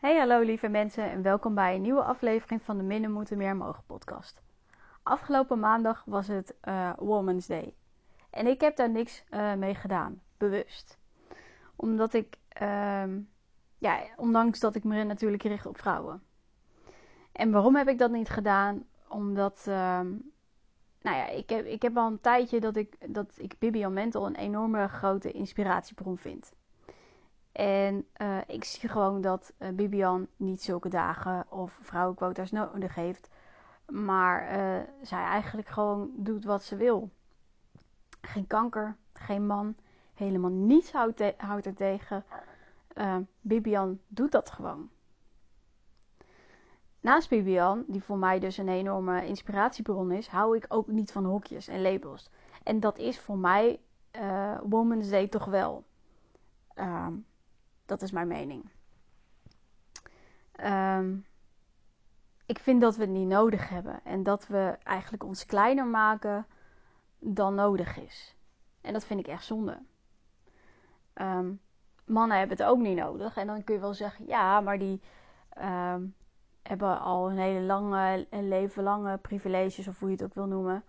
Hey hallo lieve mensen en welkom bij een nieuwe aflevering van de Minder Moeten Meer Mogen podcast. Afgelopen maandag was het uh, Women's Day. En ik heb daar niks uh, mee gedaan, bewust. Omdat ik, uh, ja, ondanks dat ik me natuurlijk richt op vrouwen. En waarom heb ik dat niet gedaan? Omdat, ehm, nou ja, ik heb, ik heb al een tijdje dat ik, dat ik Bibian Mental een enorme grote inspiratiebron vind. En uh, ik zie gewoon dat uh, Bibian niet zulke dagen of vrouwenquota's nodig heeft. Maar uh, zij eigenlijk gewoon doet wat ze wil. Geen kanker, geen man, helemaal niets houdt, houdt er tegen. Bibian doet dat gewoon. Naast Bibian, die voor mij dus een enorme inspiratiebron is, hou ik ook niet van hokjes en labels. En dat is voor mij Women's Day toch wel. Ehm, dat is mijn mening. Um, ik vind dat we het niet nodig hebben en dat we eigenlijk ons kleiner maken dan nodig is. En dat vind ik echt zonde. Um, mannen hebben het ook niet nodig. En dan kun je wel zeggen, ja, maar die um, hebben al een hele lange, een leven lange privileges, of hoe je het ook wil noemen.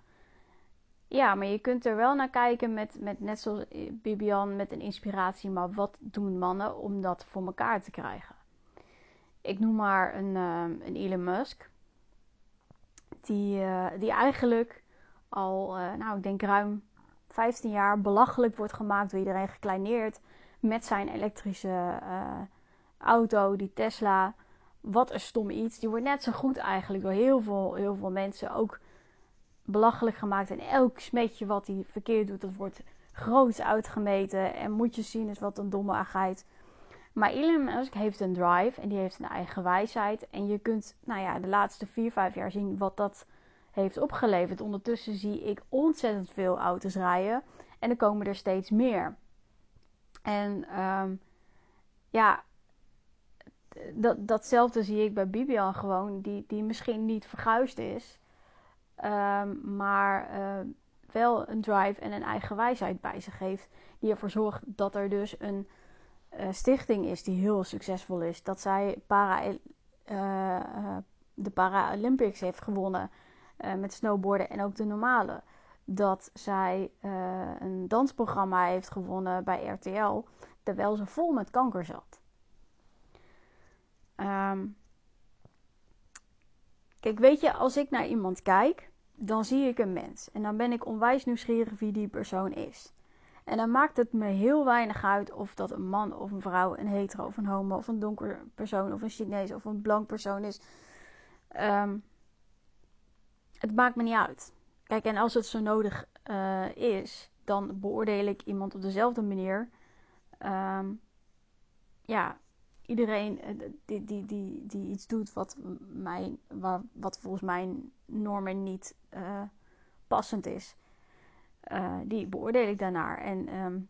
Ja, maar je kunt er wel naar kijken met, met net zoals Bibian, met een inspiratie. Maar wat doen mannen om dat voor elkaar te krijgen? Ik noem maar een, uh, een Elon Musk. Die, uh, die eigenlijk al, nou ik denk ruim 15 jaar belachelijk wordt gemaakt door iedereen gekleineerd. Met zijn elektrische auto, die Tesla. Wat een stom iets. Die wordt net zo goed eigenlijk door heel veel, heel veel mensen ook belachelijk gemaakt. En elk smetje wat hij verkeerd doet, dat wordt groots uitgemeten. En moet je zien, is wat een domme agheid. Maar Elon Musk heeft een drive en die heeft een eigen wijsheid. En je kunt, nou ja, de laatste 4, 5 jaar zien wat dat heeft opgeleverd. Ondertussen zie ik ontzettend veel auto's rijden. En er komen er steeds meer. En um, ja, dat, datzelfde zie ik bij Bibian gewoon, die, die misschien niet verguisd is. Um, maar uh, wel een drive en een eigen wijsheid bij zich heeft. Die ervoor zorgt dat er dus een uh, stichting is die heel succesvol is. Dat zij uh, de Paralympics heeft gewonnen met snowboarden en ook de normale. Dat zij een dansprogramma heeft gewonnen bij RTL, terwijl ze vol met kanker zat. Um, kijk, weet je, als ik naar iemand kijk, dan zie ik een mens. En dan ben ik onwijs nieuwsgierig wie die persoon is. En dan maakt het me heel weinig uit of dat een man of een vrouw, een hetero of een homo of een donker persoon of een Chinees of een blank persoon is. Um, het maakt me niet uit. Kijk, en als het zo nodig uh, is, dan beoordeel ik iemand op dezelfde manier. Um, ja, iedereen eh, die, die, die, die iets doet wat, waar, wat volgens mijn normen niet uh, passend is, uh, die beoordeel ik daarnaar. En um,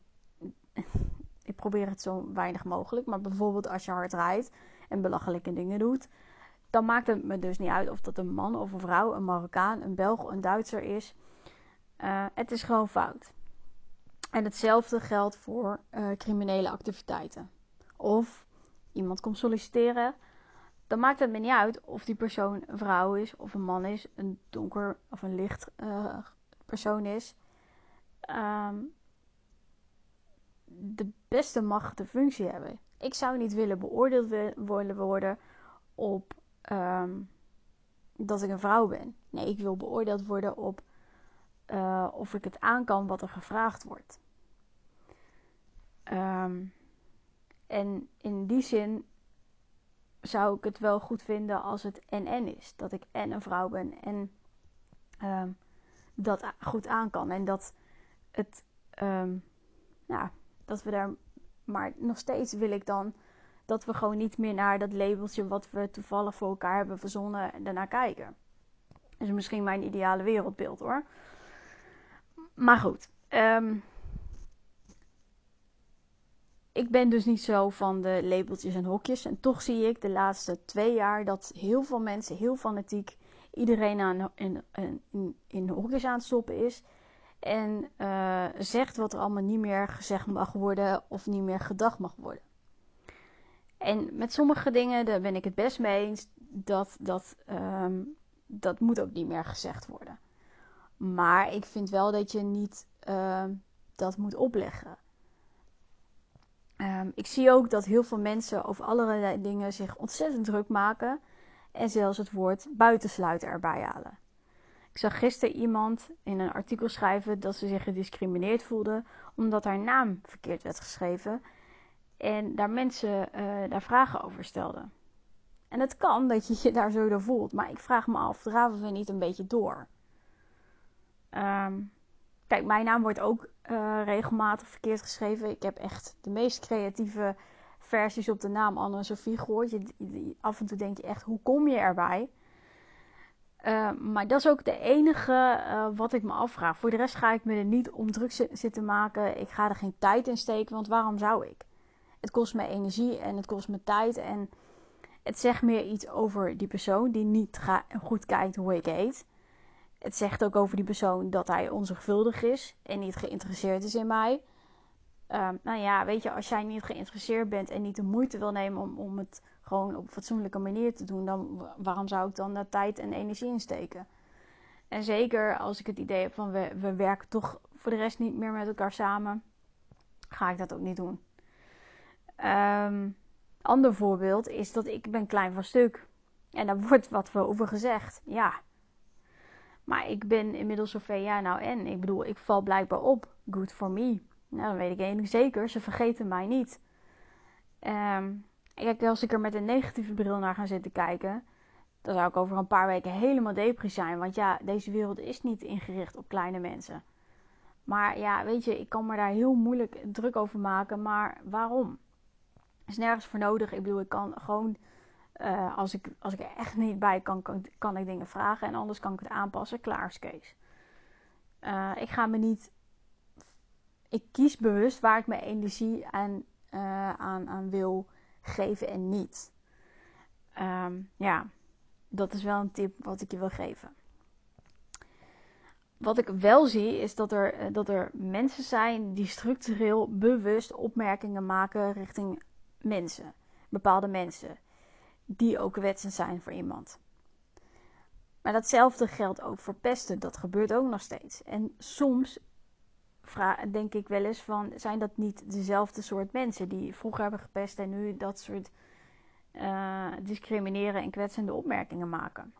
ik probeer het zo weinig mogelijk. Maar bijvoorbeeld als je hard rijdt en belachelijke dingen doet, dan maakt het me dus niet uit of dat een man of een vrouw, een Marokkaan, een Belg, een Duitser is. Het is gewoon fout. En hetzelfde geldt voor criminele activiteiten. Of iemand komt solliciteren, dan maakt het me niet uit of die persoon een vrouw is of een man is, een donker of een licht uh, persoon is. Um, de beste mag de functie hebben. Ik zou niet willen beoordeeld worden op um, dat ik een vrouw ben. Nee, ik wil beoordeeld worden op uh, of ik het aan kan wat er gevraagd wordt. Um, en in die zin zou ik het wel goed vinden als het en-en is. Dat ik en een vrouw ben en um, dat goed aan kan. En dat het, um, ja, dat we daar, maar nog steeds wil ik dan dat we gewoon niet meer naar dat labeltje wat we toevallig voor elkaar hebben verzonnen en daarnaar kijken. Dat is misschien mijn ideale wereldbeeld hoor. Maar goed, um, ik ben dus niet zo van de labeltjes en hokjes. En toch zie ik de laatste twee jaar dat heel veel mensen heel fanatiek iedereen in, in, in hokjes aan het stoppen is. En uh, zegt wat er allemaal niet meer gezegd mag worden of niet meer gedacht mag worden. En met sommige dingen, daar ben ik het best mee eens, dat, dat, ehm, dat moet ook niet meer gezegd worden. Maar ik vind wel dat je niet ehm, dat moet opleggen. Ehm, ik zie ook dat heel veel mensen over allerlei dingen zich ontzettend druk maken. En zelfs het woord buitensluiten erbij halen. Ik zag gisteren iemand in een artikel schrijven dat ze zich gediscrimineerd voelde omdat haar naam verkeerd werd geschreven. En daar mensen uh, daar vragen over stelden. En het kan dat je je daar zo door voelt. Maar ik vraag me af, draven we niet een beetje door? Um, kijk, mijn naam wordt ook uh, regelmatig verkeerd geschreven. Ik heb echt de meest creatieve versies op de naam Anne-Sophie gehoord. Je, af en toe denk je echt, hoe kom je erbij? Uh, maar dat is ook de enige uh, wat ik me afvraag. Voor de rest ga ik me er niet om druk zitten maken. Ik ga er geen tijd in steken, want waarom zou ik? Het kost me energie en het kost me tijd. En het zegt meer iets over die persoon die niet goed kijkt hoe ik heet. Het zegt ook over die persoon dat hij onzorgvuldig is en niet geïnteresseerd is in mij. Um, nou ja, weet je, als jij niet geïnteresseerd bent en niet de moeite wil nemen om, om het gewoon op een fatsoenlijke manier te doen, dan waarom zou ik dan daar tijd en energie in steken? En zeker als ik het idee heb van we, we werken toch voor de rest niet meer met elkaar samen, ga ik dat ook niet doen. Um, ander voorbeeld is dat ik ben klein van stuk. En daar wordt wat over gezegd. Ja. Maar ik ben inmiddels zover, ja nou en. Ik bedoel, ik val blijkbaar op. Good for me. Nou, dan weet ik één zeker. Ze vergeten mij niet. Um, kijk, als ik er met een negatieve bril naar ga zitten kijken... dan zou ik over een paar weken helemaal depressief zijn. Want ja, deze wereld is niet ingericht op kleine mensen. Maar ja, weet je, ik kan me daar heel moeilijk druk over maken. Maar waarom? is nergens voor nodig. Ik bedoel, ik kan gewoon, uh, als, ik, als ik er echt niet bij kan, kan, kan, ik dingen vragen. En anders kan ik het aanpassen. Klaar is Kees. Uh, ik ga me niet. Ik kies bewust waar ik mijn energie aan, uh, aan, aan wil geven en niet. Um, ja, dat is wel een tip wat ik je wil geven. Wat ik wel zie is dat er, dat er mensen zijn die structureel bewust opmerkingen maken richting mensen, bepaalde mensen, die ook kwetsend zijn voor iemand. Maar datzelfde geldt ook voor pesten, dat gebeurt ook nog steeds. En soms denk ik wel eens van, zijn dat niet dezelfde soort mensen die vroeger hebben gepest en nu dat soort uh, discrimineren en kwetsende opmerkingen maken?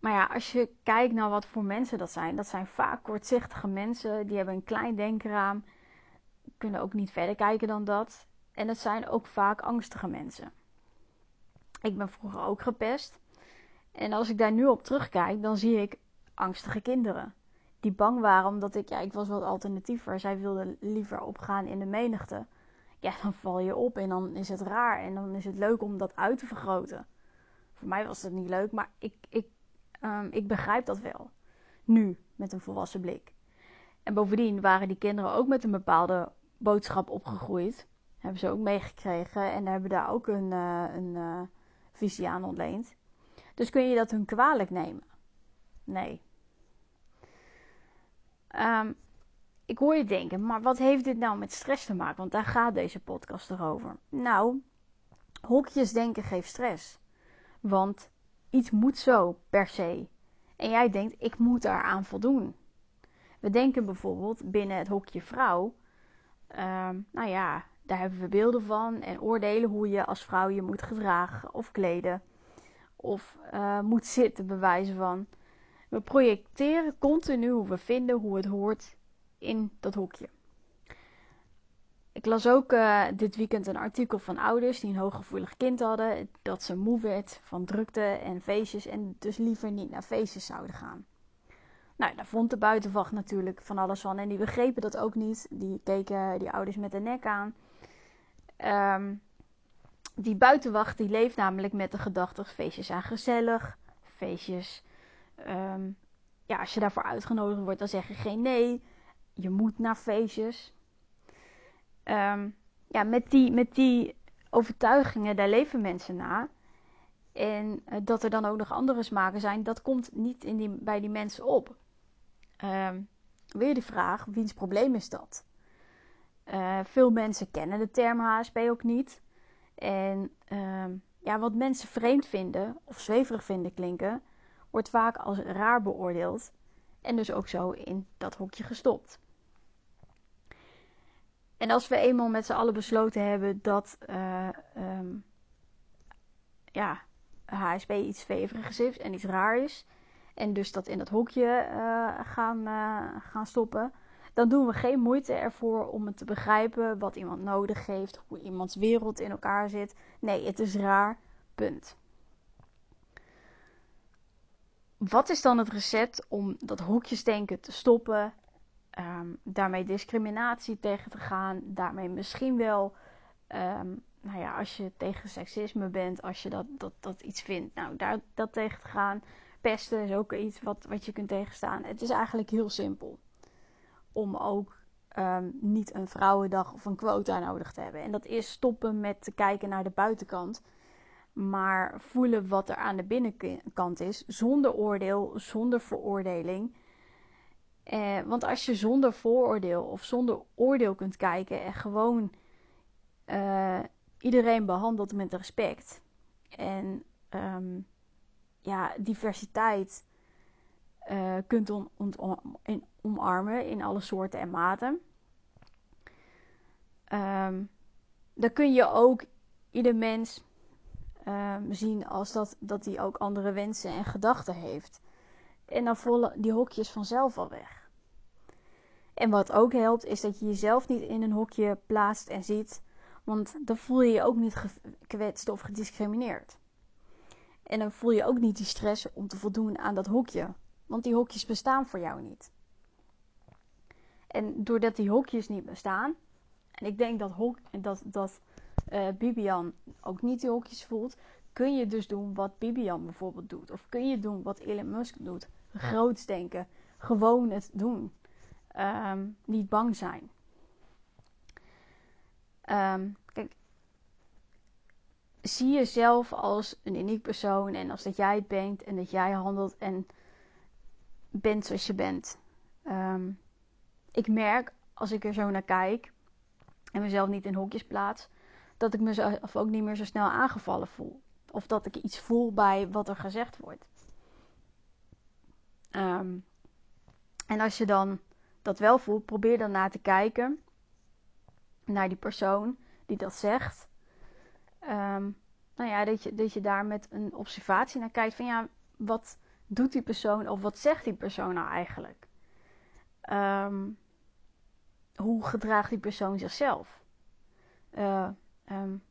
Maar ja, als je kijkt naar wat voor mensen dat zijn, dat zijn vaak kortzichtige mensen, die hebben een klein denkraam kunnen ook niet verder kijken dan dat. En het zijn ook vaak angstige mensen. Ik ben vroeger ook gepest. En als ik daar nu op terugkijk, dan zie ik angstige kinderen. Die bang waren omdat ik, ja, ik was wat alternatiever. Zij wilden liever opgaan in de menigte. Ja, dan val je op en dan is het raar. En dan is het leuk om dat uit te vergroten. Voor mij was dat niet leuk, maar ik, ik, um, ik begrijp dat wel. Nu, met een volwassen blik. En bovendien waren die kinderen ook met een bepaalde boodschap opgegroeid. Hebben ze ook meegekregen en hebben daar ook een, uh, een uh, visie aan ontleend. Dus kun je dat hun kwalijk nemen? Nee. Um, ik hoor je denken, maar wat heeft dit nou met stress te maken? Want daar gaat deze podcast erover. Nou, hokjes denken geeft stress. Want iets moet zo per se. En jij denkt, ik moet daaraan voldoen. We denken bijvoorbeeld binnen het hokje vrouw Um, nou ja, daar hebben we beelden van en oordelen hoe je als vrouw je moet gedragen of kleden. Of uh, moet zitten, bewijzen van. We projecteren continu hoe we vinden hoe het hoort in dat hokje. Ik las ook uh, dit weekend een artikel van ouders die een hooggevoelig kind hadden. Dat ze moe werd van drukte en feestjes en dus liever niet naar feestjes zouden gaan. Nou, daar vond de buitenwacht natuurlijk van alles van. En die begrepen dat ook niet. Die keken die ouders met de nek aan. Um, die buitenwacht die leeft namelijk met de gedachte: feestjes zijn gezellig. Feestjes. Um, ja, als je daarvoor uitgenodigd wordt, dan zeg je geen nee. Je moet naar feestjes. Um, ja, met die, met die overtuigingen, daar leven mensen na. En uh, dat er dan ook nog andere smaken zijn, dat komt niet in bij die mensen op. Weer de vraag, wiens probleem is dat? Uh, veel mensen kennen de term HSP ook niet. En uh, ja, wat mensen vreemd vinden of zweverig vinden klinken, wordt vaak als raar beoordeeld en dus ook zo in dat hokje gestopt. En als we eenmaal met z'n allen besloten hebben dat uh, um, ja, HSP iets zweverigs is en iets raar is, en dus dat in dat hokje uh, gaan, gaan stoppen, dan doen we geen moeite ervoor om het te begrijpen wat iemand nodig heeft, hoe iemands wereld in elkaar zit. Nee, het is raar. Punt. Wat is dan het recept om dat hokjesdenken te stoppen? Um, daarmee discriminatie tegen te gaan. Daarmee misschien wel, um, nou ja, als je tegen seksisme bent, als je dat, dat, dat iets vindt, nou, daar, dat tegen te gaan. Pesten is ook iets wat, wat je kunt tegenstaan. Het is eigenlijk heel simpel om ook um, niet een vrouwendag of een quota nodig te hebben. En dat is stoppen met te kijken naar de buitenkant maar voelen wat er aan de binnenkant is, zonder oordeel, zonder veroordeling. Eh, want als je zonder vooroordeel of zonder oordeel kunt kijken en gewoon uh, iedereen behandelt met respect en um, ja, diversiteit uh, kunt on, on, omarmen in alle soorten en maten, um, dan kun je ook ieder mens um, zien als dat, dat hij ook andere wensen en gedachten heeft. En dan vallen die hokjes vanzelf al weg. En wat ook helpt, is dat je jezelf niet in een hokje plaatst en ziet, want dan voel je je ook niet gekwetst of gediscrimineerd. En dan voel je ook niet die stress om te voldoen aan dat hokje, want die hokjes bestaan voor jou niet. En doordat die hokjes niet bestaan, en ik denk dat, hok, dat, dat uh, Bibian ook niet die hokjes voelt, kun je dus doen wat Bibian bijvoorbeeld doet. Of kun je doen wat Elon Musk doet. Groots denken. Gewoon het doen. Um, niet bang zijn. Um, kijk, zie jezelf als een uniek persoon en als dat jij het bent en dat jij handelt en bent zoals je bent. Um, ik merk als ik er zo naar kijk en mezelf niet in hokjes plaats, dat ik mezelf ook niet meer zo snel aangevallen voel. Of dat ik iets voel bij wat er gezegd wordt. Um, en als je dan dat wel voelt, probeer dan na te kijken naar die persoon die dat zegt. Um, nou ja, dat je, dat je daar met een observatie naar kijkt van ja, wat doet die persoon of wat zegt die persoon nou eigenlijk? Um, hoe gedraagt die persoon zichzelf? Uh, um,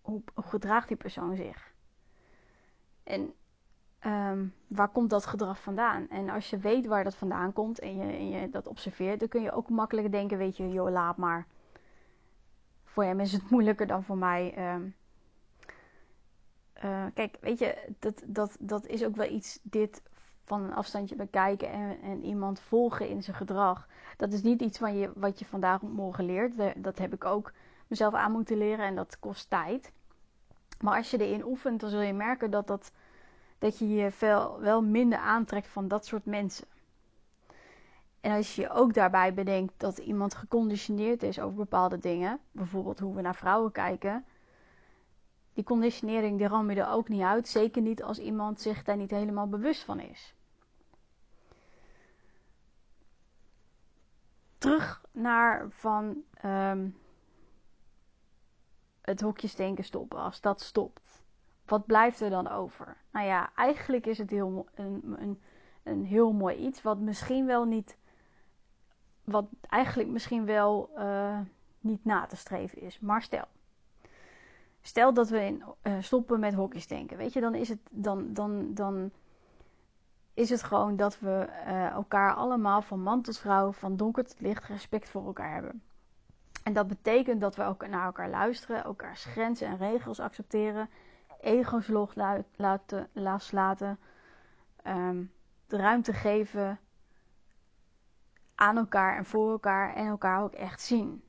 hoe, gedraagt die persoon zich? En um, waar komt dat gedrag vandaan? En als je weet waar dat vandaan komt en je, en je dat observeert, dan kun je ook makkelijker denken: weet je, joh, laat maar. Voor hem is het moeilijker dan voor mij. Uh, kijk, weet je, dat, dat, dat is ook wel iets, dit van een afstandje bekijken en, en iemand volgen in zijn gedrag. Dat is niet iets van je, wat je vandaag op morgen leert. Dat heb ik ook mezelf aan moeten leren en dat kost tijd. Maar als je erin oefent, dan zul je merken dat, dat, dat je je veel, wel minder aantrekt van dat soort mensen. En als je ook daarbij bedenkt dat iemand geconditioneerd is over bepaalde dingen, bijvoorbeeld hoe we naar vrouwen kijken, die conditionering die ram je er ook niet uit. Zeker niet als iemand zich daar niet helemaal bewust van is. Terug naar van um, het hokjesdenken stoppen. Als dat stopt, wat blijft er dan over? Nou ja, eigenlijk is het heel, een, een, een heel mooi iets. Wat misschien wel niet. Wat eigenlijk misschien wel uh, niet na te streven is. Maar stel. Stel dat we in, uh, stoppen met hokjesdenken. Weet je, dan is het. Dan, dan, dan is het gewoon dat we uh, elkaar allemaal van man tot vrouw, van donker tot licht, respect voor elkaar hebben. En dat betekent dat we ook naar elkaar luisteren, elkaars grenzen en regels accepteren, ego's los laten, loslaten, um, de ruimte geven aan elkaar en voor elkaar en elkaar ook echt zien.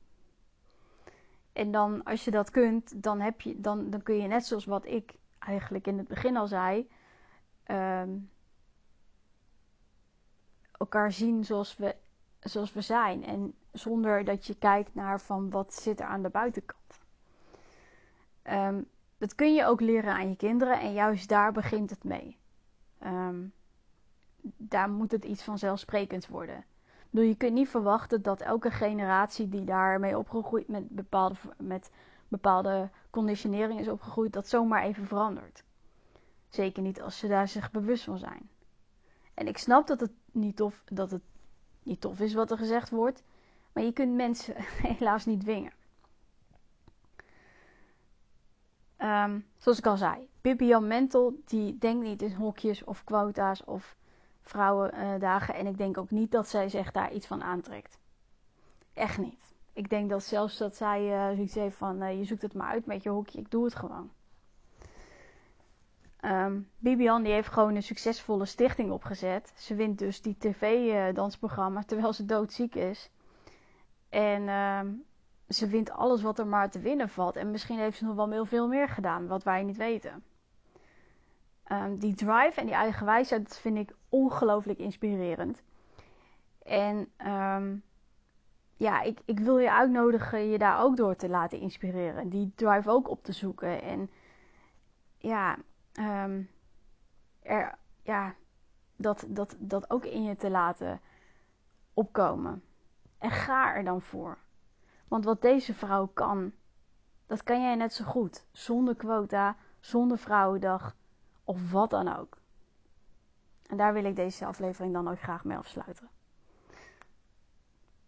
En dan, als je dat kunt, dan, heb je, dan, dan kun je net zoals wat ik eigenlijk in het begin al zei, um, elkaar zien zoals we, zoals we zijn. En zonder dat je kijkt naar van wat zit er aan de buitenkant. Um, dat kun je ook leren aan je kinderen en juist daar begint het mee. Ehm, daar moet het iets vanzelfsprekends worden. Bedoel, je kunt niet verwachten dat elke generatie die daarmee opgegroeid met bepaalde, met bepaalde conditionering is opgegroeid, dat zomaar even verandert. Zeker niet als ze daar zich bewust van zijn. En ik snap dat het niet tof, dat het niet tof is wat er gezegd wordt, maar je kunt mensen helaas niet dwingen. Um, zoals ik al zei, Bibian Mentel die denkt niet in hokjes of quota's of vrouwendagen. en ik denk ook niet dat zij zich daar iets van aantrekt. Echt niet. Ik denk dat zelfs dat zij uh, zoiets heeft van uh, je zoekt het maar uit met je hokje, ik doe het gewoon. Um, Bibian die heeft gewoon een succesvolle stichting opgezet. Ze wint dus die tv-dansprogramma terwijl ze doodziek is. En um, ze wint alles wat er maar te winnen valt. En misschien heeft ze nog wel heel veel meer gedaan, wat wij niet weten. Um, die drive en die eigen wijsheid, dat vind ik ongelooflijk inspirerend. En ja, ik, ik wil je uitnodigen je daar ook door te laten inspireren. Die drive ook op te zoeken. En ja, um, er, ja dat, dat, dat ook in je te laten opkomen. En ga er dan voor. Want wat deze vrouw kan, dat kan jij net zo goed. Zonder quota, zonder vrouwendag of wat dan ook. En daar wil ik deze aflevering dan ook graag mee afsluiten.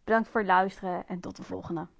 Bedankt voor het luisteren en tot de volgende.